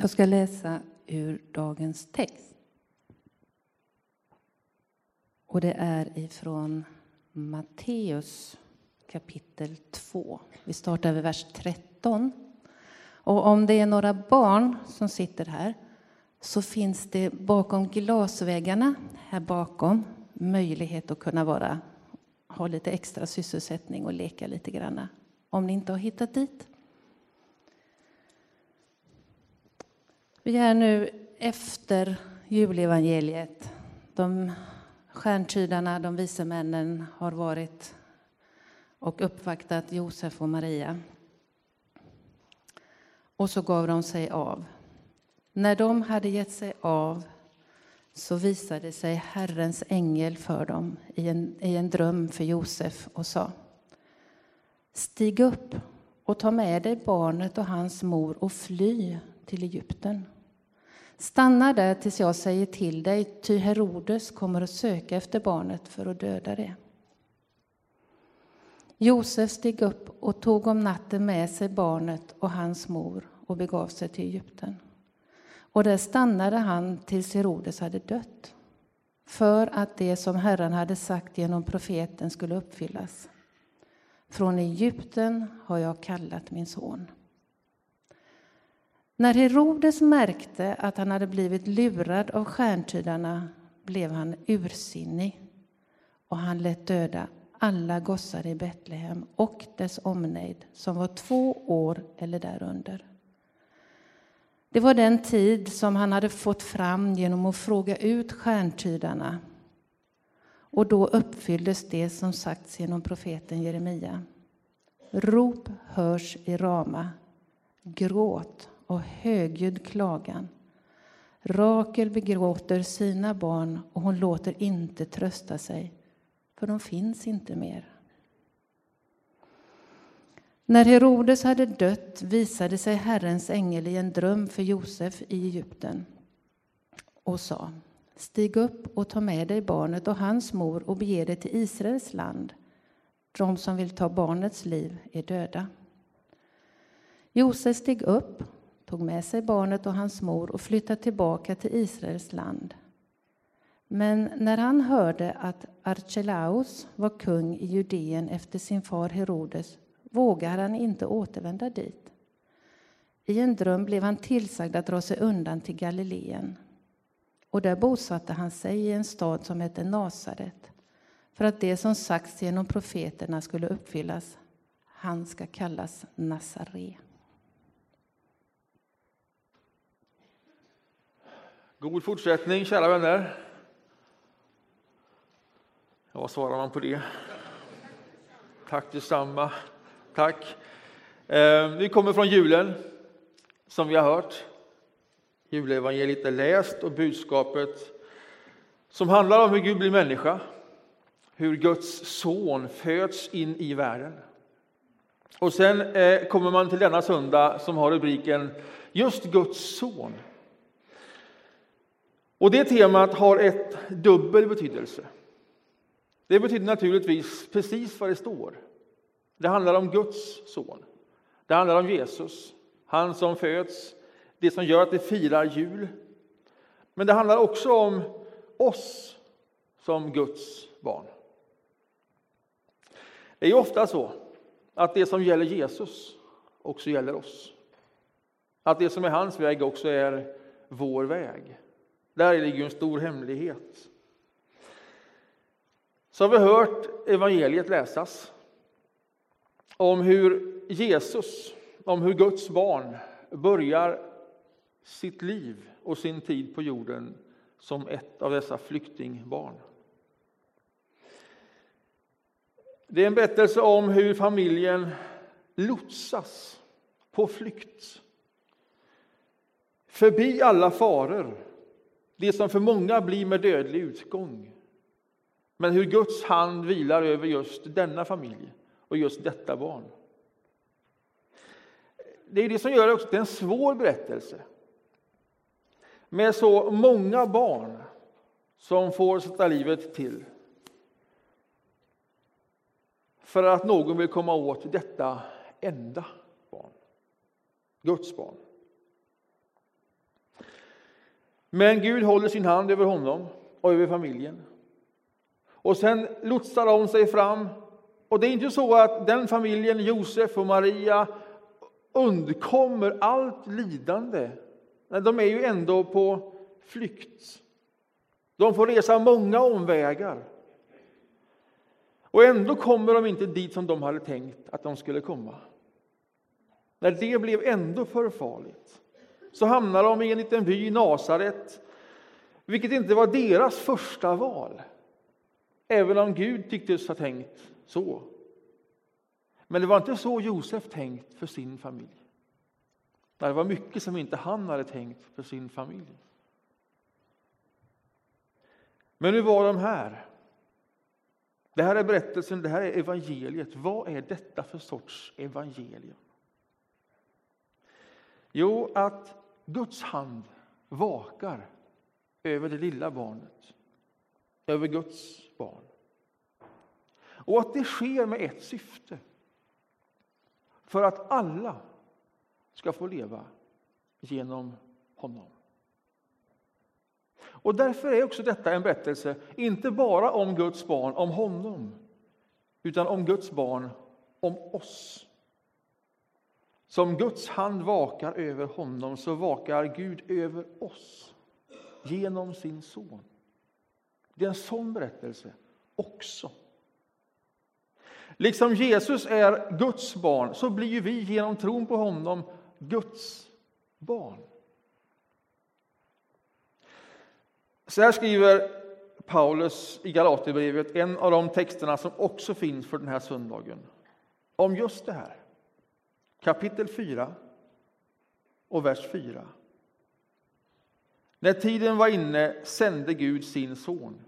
Jag ska läsa ur dagens text. Och det är ifrån Matteus kapitel 2. Vi startar vid vers 13. Och om det är några barn som sitter här så finns det bakom glasväggarna här bakom möjlighet att kunna vara, ha lite extra sysselsättning och leka lite grann. Om ni inte har hittat dit. Vi är nu efter julevangeliet. De stjärntydarna, de vise männen, har varit och uppvaktat Josef och Maria. Och så gav de sig av. När de hade gett sig av så visade sig Herrens ängel för dem i en, i en dröm för Josef och sa Stig upp och ta med dig barnet och hans mor och fly till Egypten. Stanna där tills jag säger till dig, ty Herodes kommer att söka efter barnet för att döda det. Josef steg upp och tog om natten med sig barnet och hans mor och begav sig till Egypten. Och där stannade han tills Herodes hade dött, för att det som Herren hade sagt genom profeten skulle uppfyllas. Från Egypten har jag kallat min son. När Herodes märkte att han hade blivit lurad av stjärntydarna blev han ursinnig och han lät döda alla gossar i Betlehem och dess omnejd som var två år eller därunder. Det var den tid som han hade fått fram genom att fråga ut stjärntydarna. Och då uppfylldes det som sagts genom profeten Jeremia. Rop hörs i Rama, gråt och högljudd klagan. Rakel begråter sina barn och hon låter inte trösta sig, för de finns inte mer. När Herodes hade dött visade sig Herrens ängel i en dröm för Josef i Egypten och sa Stig upp och ta med dig barnet och hans mor och bege dig till Israels land. De som vill ta barnets liv är döda. Josef steg upp tog med sig barnet och hans mor och flyttade tillbaka till Israels land. Men när han hörde att Archelaus var kung i Judeen efter sin far Herodes vågade han inte återvända dit. I en dröm blev han tillsagd att dra sig undan till Galileen. Och där bosatte han sig i en stad som hette Nasaret för att det som sagts genom profeterna skulle uppfyllas. Han ska kallas Nazare. God fortsättning, kära vänner. Ja, vad svarar man på det? Tack detsamma. Tack. Eh, vi kommer från julen, som vi har hört. Julevangeliet är läst och budskapet som handlar om hur Gud blir människa, hur Guds son föds in i världen. Och sen eh, kommer man till denna söndag som har rubriken Just Guds son. Och det temat har ett dubbel betydelse. Det betyder naturligtvis precis vad det står. Det handlar om Guds son. Det handlar om Jesus, han som föds, det som gör att vi firar jul. Men det handlar också om oss som Guds barn. Det är ofta så att det som gäller Jesus också gäller oss. Att det som är hans väg också är vår väg. Där ligger en stor hemlighet. Så har vi hört evangeliet läsas om hur Jesus, om hur Guds barn börjar sitt liv och sin tid på jorden som ett av dessa flyktingbarn. Det är en berättelse om hur familjen lotsas på flykt förbi alla faror det som för många blir med dödlig utgång. Men hur Guds hand vilar över just denna familj och just detta barn. Det är det som gör också till en svår berättelse. Med så många barn som får sätta livet till. För att någon vill komma åt detta enda barn. Guds barn. Men Gud håller sin hand över honom och över familjen. Och sen lotsar de sig fram. Och det är inte så att den familjen, Josef och Maria, undkommer allt lidande. Nej, de är ju ändå på flykt. De får resa många omvägar. Och ändå kommer de inte dit som de hade tänkt att de skulle komma. När det blev ändå för farligt så hamnar de i en liten by Nasaret, vilket inte var deras första val. Även om Gud tycktes ha tänkt så. Men det var inte så Josef tänkt för sin familj. Det var mycket som inte han hade tänkt för sin familj. Men nu var de här. Det här är berättelsen, det här är evangeliet. Vad är detta för sorts evangelium? Jo, att Guds hand vakar över det lilla barnet, över Guds barn. Och att det sker med ett syfte. För att alla ska få leva genom honom. Och därför är också detta en berättelse, inte bara om Guds barn, om honom, utan om Guds barn, om oss. Som Guds hand vakar över honom, så vakar Gud över oss genom sin son. Det är en sån berättelse också. Liksom Jesus är Guds barn, så blir vi genom tron på honom Guds barn. Så här skriver Paulus i Galaterbrevet, en av de texterna som också finns för den här söndagen, om just det här. Kapitel 4 och vers 4. När tiden var inne sände Gud sin son,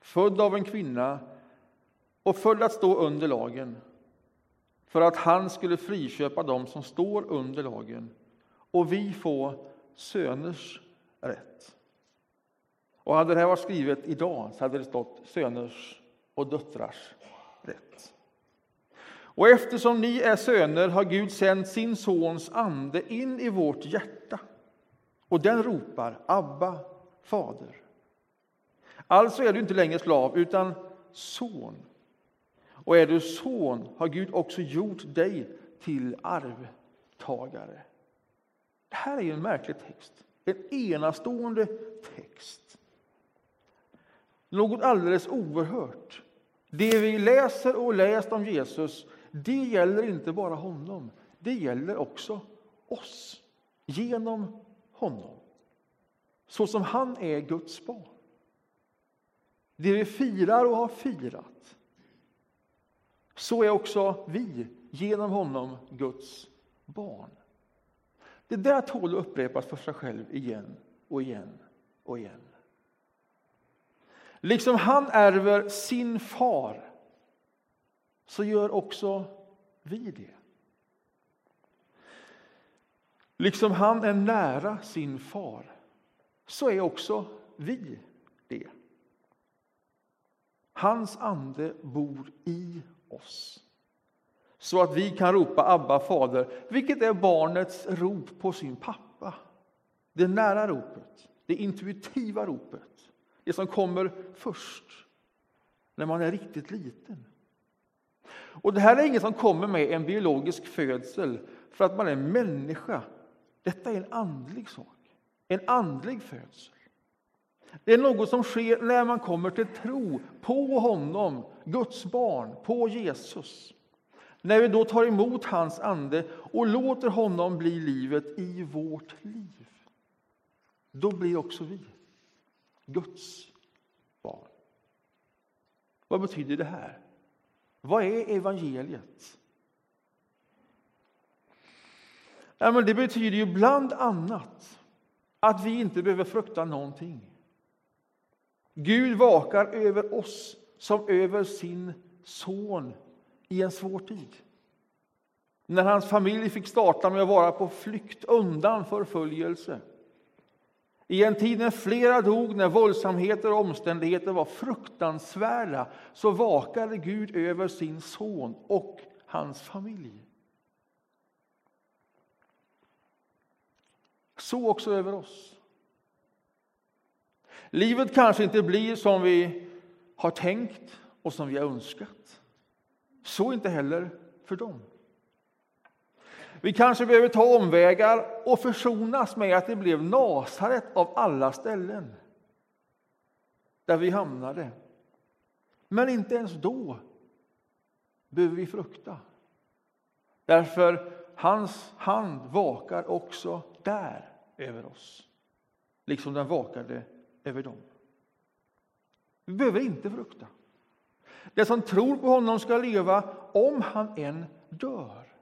född av en kvinna och född att stå under lagen, för att han skulle friköpa dem som står under lagen och vi få söners rätt. Och hade det här varit skrivet idag så hade det stått söners och döttrars rätt. Och eftersom ni är söner har Gud sänt sin sons ande in i vårt hjärta. Och den ropar Abba, fader. Alltså är du inte längre slav, utan son. Och är du son har Gud också gjort dig till arvtagare. Det här är en märklig text. En enastående text. Något alldeles oerhört. Det vi läser och läst om Jesus, det gäller inte bara honom. Det gäller också oss, genom honom. Så som han är Guds barn. Det vi firar och har firat, så är också vi genom honom Guds barn. Det där tål att upprepas för sig själv igen och igen och igen. Liksom han ärver sin far, så gör också vi det. Liksom han är nära sin far, så är också vi det. Hans ande bor i oss så att vi kan ropa Abba, Fader, vilket är barnets rop på sin pappa. Det nära ropet, det intuitiva ropet. Det som kommer först, när man är riktigt liten. Och Det här är inget som kommer med en biologisk födsel för att man är människa. Detta är en andlig sak, en andlig födsel. Det är något som sker när man kommer till tro på honom, Guds barn, på Jesus. När vi då tar emot hans ande och låter honom bli livet i vårt liv. Då blir också vi Guds barn. Vad betyder det här? Vad är evangeliet? Ja, men det betyder ju bland annat att vi inte behöver frukta någonting. Gud vakar över oss som över sin son i en svår tid. När hans familj fick starta med att vara på flykt undan förföljelse. I en tid när flera dog, när våldsamheter och omständigheter var fruktansvärda, så vakade Gud över sin son och hans familj. Så också över oss. Livet kanske inte blir som vi har tänkt och som vi har önskat. Så inte heller för dem. Vi kanske behöver ta omvägar och försonas med att det blev Nasaret av alla ställen där vi hamnade. Men inte ens då behöver vi frukta. Därför hans hand vakar också där över oss, liksom den vakade över dem. Vi behöver inte frukta. Den som tror på honom ska leva om han än dör.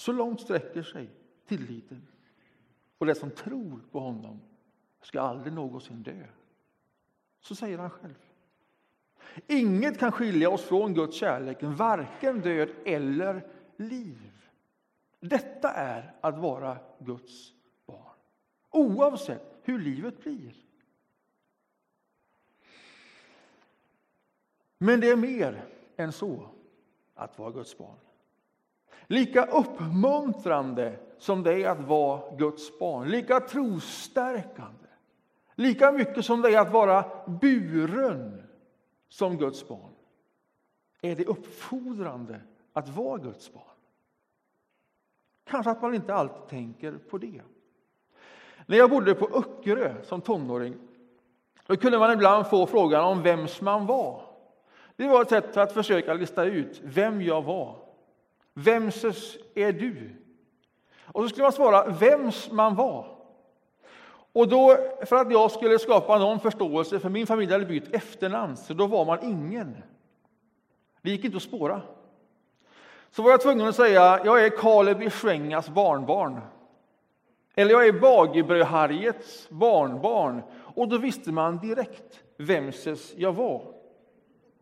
Så långt sträcker sig tilliten. Och den som tror på honom ska aldrig någonsin dö. Så säger han själv. Inget kan skilja oss från Guds kärlek, varken död eller liv. Detta är att vara Guds barn, oavsett hur livet blir. Men det är mer än så att vara Guds barn. Lika uppmuntrande som det är att vara Guds barn, lika trostärkande, lika mycket som det är att vara buren som Guds barn, är det uppfordrande att vara Guds barn. Kanske att man inte alltid tänker på det. När jag bodde på Öckerö som tonåring då kunde man ibland få frågan om vems man var. Det var ett sätt att försöka lista ut vem jag var. Vemses är du? Och så skulle man svara vems man var. Och då, för att jag skulle skapa någon förståelse, för min familj hade bytt efternamn, så då var man ingen. Det gick inte att spåra. Så var jag tvungen att säga, jag är Kaleb i Schwengas barnbarn. Eller jag är Bagerbröd-Harriets barnbarn. Och då visste man direkt vemses jag var.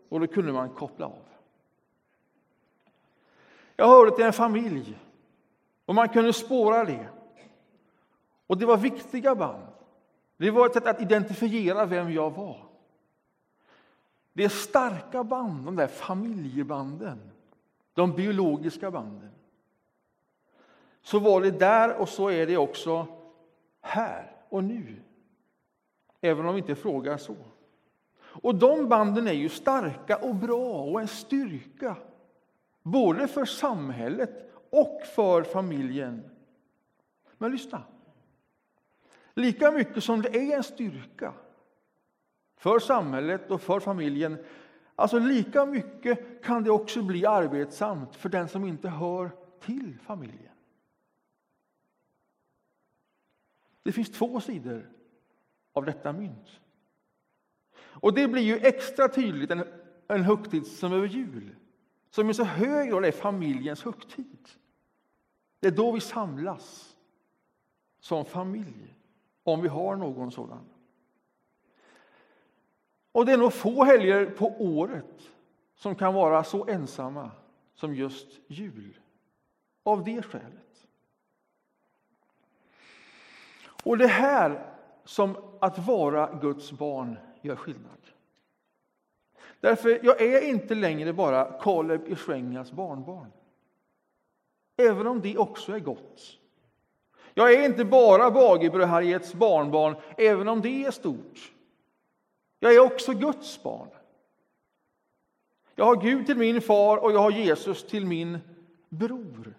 Och då kunde man koppla av. Jag hörde till en familj och man kunde spåra det. Och det var viktiga band. Det var ett sätt att identifiera vem jag var. Det är starka band, de där familjebanden, de biologiska banden. Så var det där och så är det också här och nu. Även om vi inte frågar så. Och de banden är ju starka och bra och en styrka. Både för samhället och för familjen. Men lyssna. Lika mycket som det är en styrka för samhället och för familjen, alltså lika mycket kan det också bli arbetsamt för den som inte hör till familjen. Det finns två sidor av detta mynt. Och det blir ju extra tydligt en, en högtid som över jul, som i så hög grad är familjens högtid. Det är då vi samlas som familj, om vi har någon sådan. Och det är nog få helger på året som kan vara så ensamma som just jul. Av det skälet. Och det här som att vara Guds barn gör skillnad. Därför jag är inte längre bara Kaleb i Schwengas barnbarn. Även om det också är gott. Jag är inte bara Bagebrödharriets barnbarn, även om det är stort. Jag är också Guds barn. Jag har Gud till min far och jag har Jesus till min bror.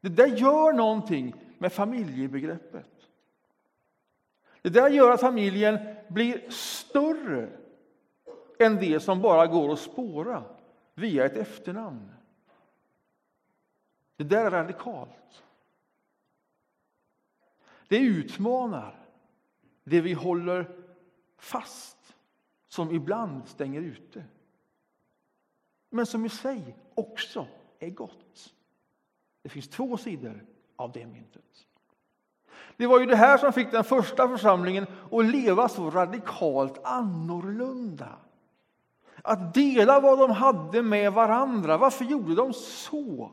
Det där gör någonting med familjebegreppet. Det där gör att familjen blir större än det som bara går att spåra via ett efternamn. Det där är radikalt. Det utmanar det vi håller fast, som ibland stänger ute. Men som i sig också är gott. Det finns två sidor av det myntet. Det var ju det här som fick den första församlingen att leva så radikalt annorlunda. Att dela vad de hade med varandra. Varför gjorde de så?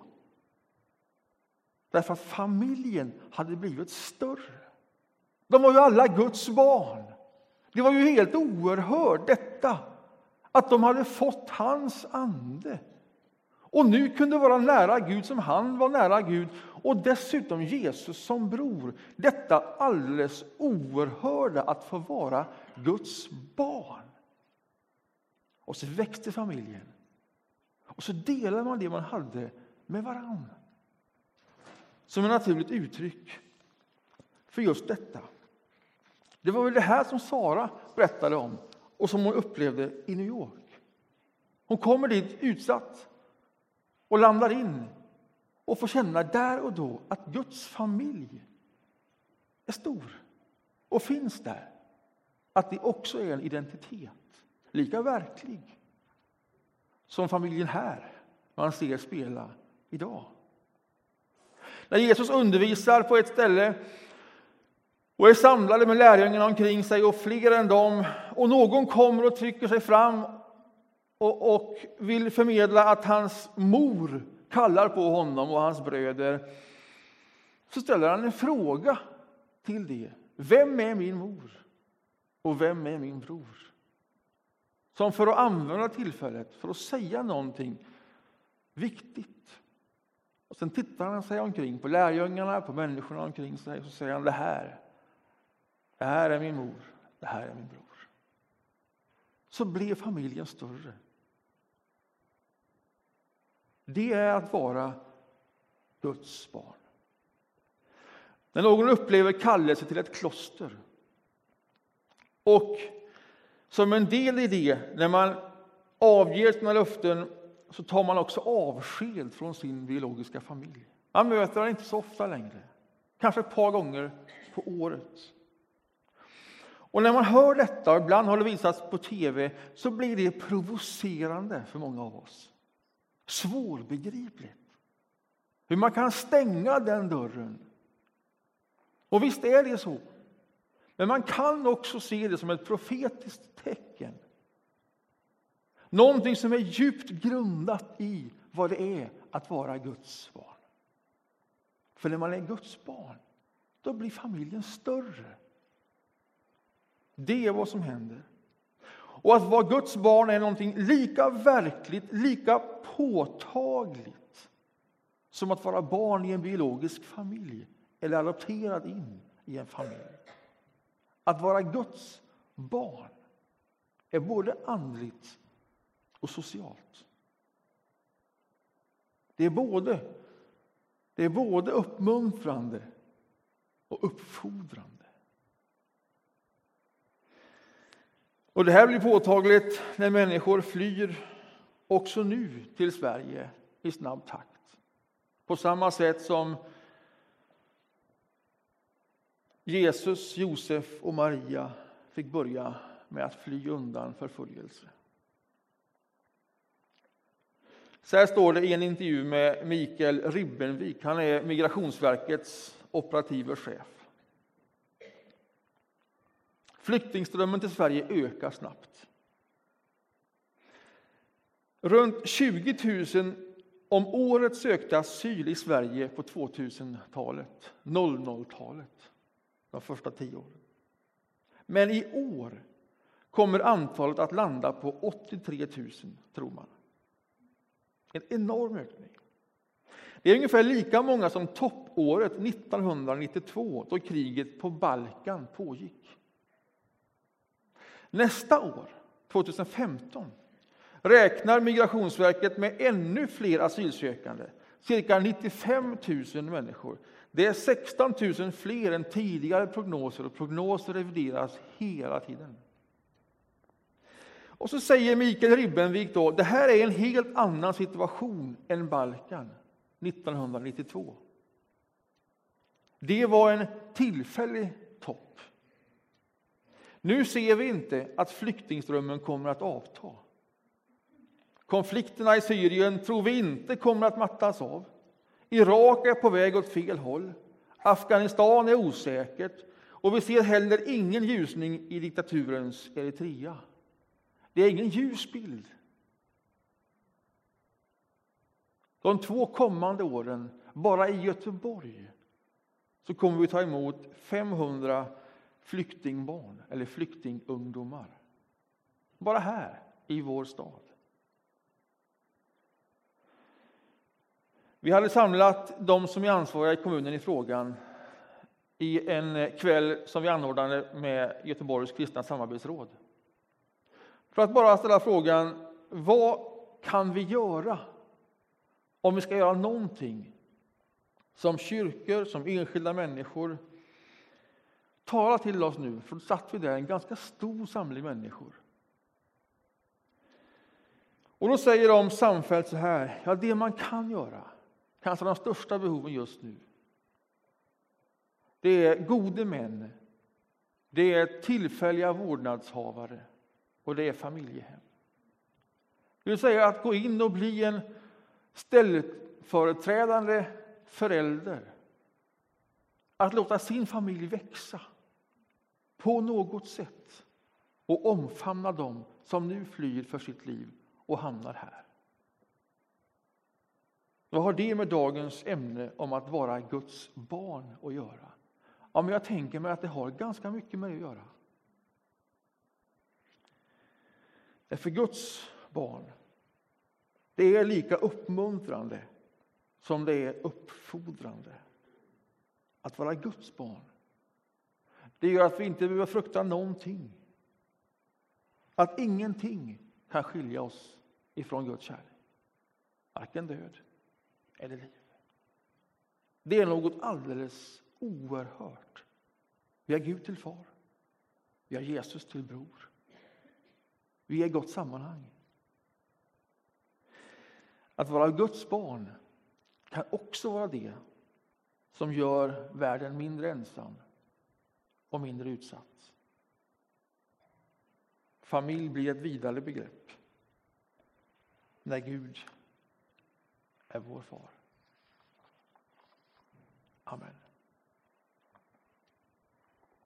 Därför att familjen hade blivit större. De var ju alla Guds barn. Det var ju helt oerhört detta, att de hade fått hans ande och nu kunde vara nära Gud som han var nära Gud och dessutom Jesus som bror. Detta alldeles oerhörda att få vara Guds barn. Och så växte familjen. Och så delade man det man hade med varann. Som ett naturligt uttryck för just detta. Det var väl det här som Sara berättade om och som hon upplevde i New York. Hon kommer dit utsatt och landar in och får känna där och då att Guds familj är stor och finns där. Att det också är en identitet, lika verklig som familjen här man ser spela idag. När Jesus undervisar på ett ställe och är samlade med lärjungarna omkring sig och fler än dem och någon kommer och trycker sig fram och, och vill förmedla att hans mor kallar på honom och hans bröder så ställer han en fråga till det. Vem är min mor? Och vem är min bror? Som för att använda tillfället för att säga någonting viktigt. Och Sen tittar han sig omkring på lärjungarna, på människorna omkring sig och så säger han det här. Det här är min mor, det här är min bror. Så blev familjen större. Det är att vara Guds barn. När någon upplever kallelse till ett kloster och som en del i det, när man avger sina löften, så tar man också avsked från sin biologiska familj. Man möter den inte så ofta längre, kanske ett par gånger på året. Och när man hör detta, och ibland har det visats på tv, så blir det provocerande för många av oss. Svårbegripligt. Hur man kan stänga den dörren. Och visst är det så. Men man kan också se det som ett profetiskt tecken. Någonting som är djupt grundat i vad det är att vara Guds barn. För när man är Guds barn, då blir familjen större. Det är vad som händer. Och att vara Guds barn är någonting lika verkligt, lika påtagligt som att vara barn i en biologisk familj eller adopterad in i en familj. Att vara Guds barn är både andligt och socialt. Det är både, det är både uppmuntrande och uppfordrande. Och Det här blir påtagligt när människor flyr också nu till Sverige i snabb takt. På samma sätt som Jesus, Josef och Maria fick börja med att fly undan förföljelse. Så här står det i en intervju med Mikael Ribbenvik. Han är Migrationsverkets operative chef. Flyktingströmmen till Sverige ökar snabbt. Runt 20 000 om året sökte asyl i Sverige på 2000-talet, 00-talet, de första tio åren. Men i år kommer antalet att landa på 83 000, tror man. En enorm ökning. Det är ungefär lika många som toppåret 1992 då kriget på Balkan pågick. Nästa år, 2015, räknar Migrationsverket med ännu fler asylsökande, cirka 95 000 människor. Det är 16 000 fler än tidigare prognoser och prognoser revideras hela tiden. Och så säger Mikael Ribbenvik då, det här är en helt annan situation än Balkan 1992. Det var en tillfällig topp. Nu ser vi inte att flyktingströmmen kommer att avta. Konflikterna i Syrien tror vi inte kommer att mattas av. Irak är på väg åt fel håll. Afghanistan är osäkert och vi ser heller ingen ljusning i diktaturens Eritrea. Det är ingen ljus bild. De två kommande åren, bara i Göteborg, så kommer vi ta emot 500 flyktingbarn eller flyktingungdomar. Bara här i vår stad. Vi hade samlat de som är ansvariga i kommunen i frågan i en kväll som vi anordnade med Göteborgs kristna samarbetsråd. För att bara ställa frågan, vad kan vi göra om vi ska göra någonting som kyrkor, som enskilda människor? Tala till oss nu, för då satt vi där, en ganska stor samling människor. Och då säger de samfällt så här, ja det man kan göra, kanske de största behoven just nu, det är gode män, det är tillfälliga vårdnadshavare och det är familjehem. Det vill säga att gå in och bli en ställföreträdande förälder. Att låta sin familj växa på något sätt och omfamna dem som nu flyr för sitt liv och hamnar här. Vad har det med dagens ämne om att vara Guds barn att göra? Ja, men jag tänker mig att det har ganska mycket med det att göra. För Guds barn, det är lika uppmuntrande som det är uppfordrande att vara Guds barn. Det gör att vi inte behöver frukta någonting. Att ingenting kan skilja oss ifrån Guds kärlek. Varken död eller liv. Det är något alldeles oerhört. Vi har Gud till far. Vi har Jesus till bror. Vi är i gott sammanhang. Att vara Guds barn kan också vara det som gör världen mindre ensam och mindre utsatt. Familj blir ett vidare begrepp när Gud är vår far. Amen.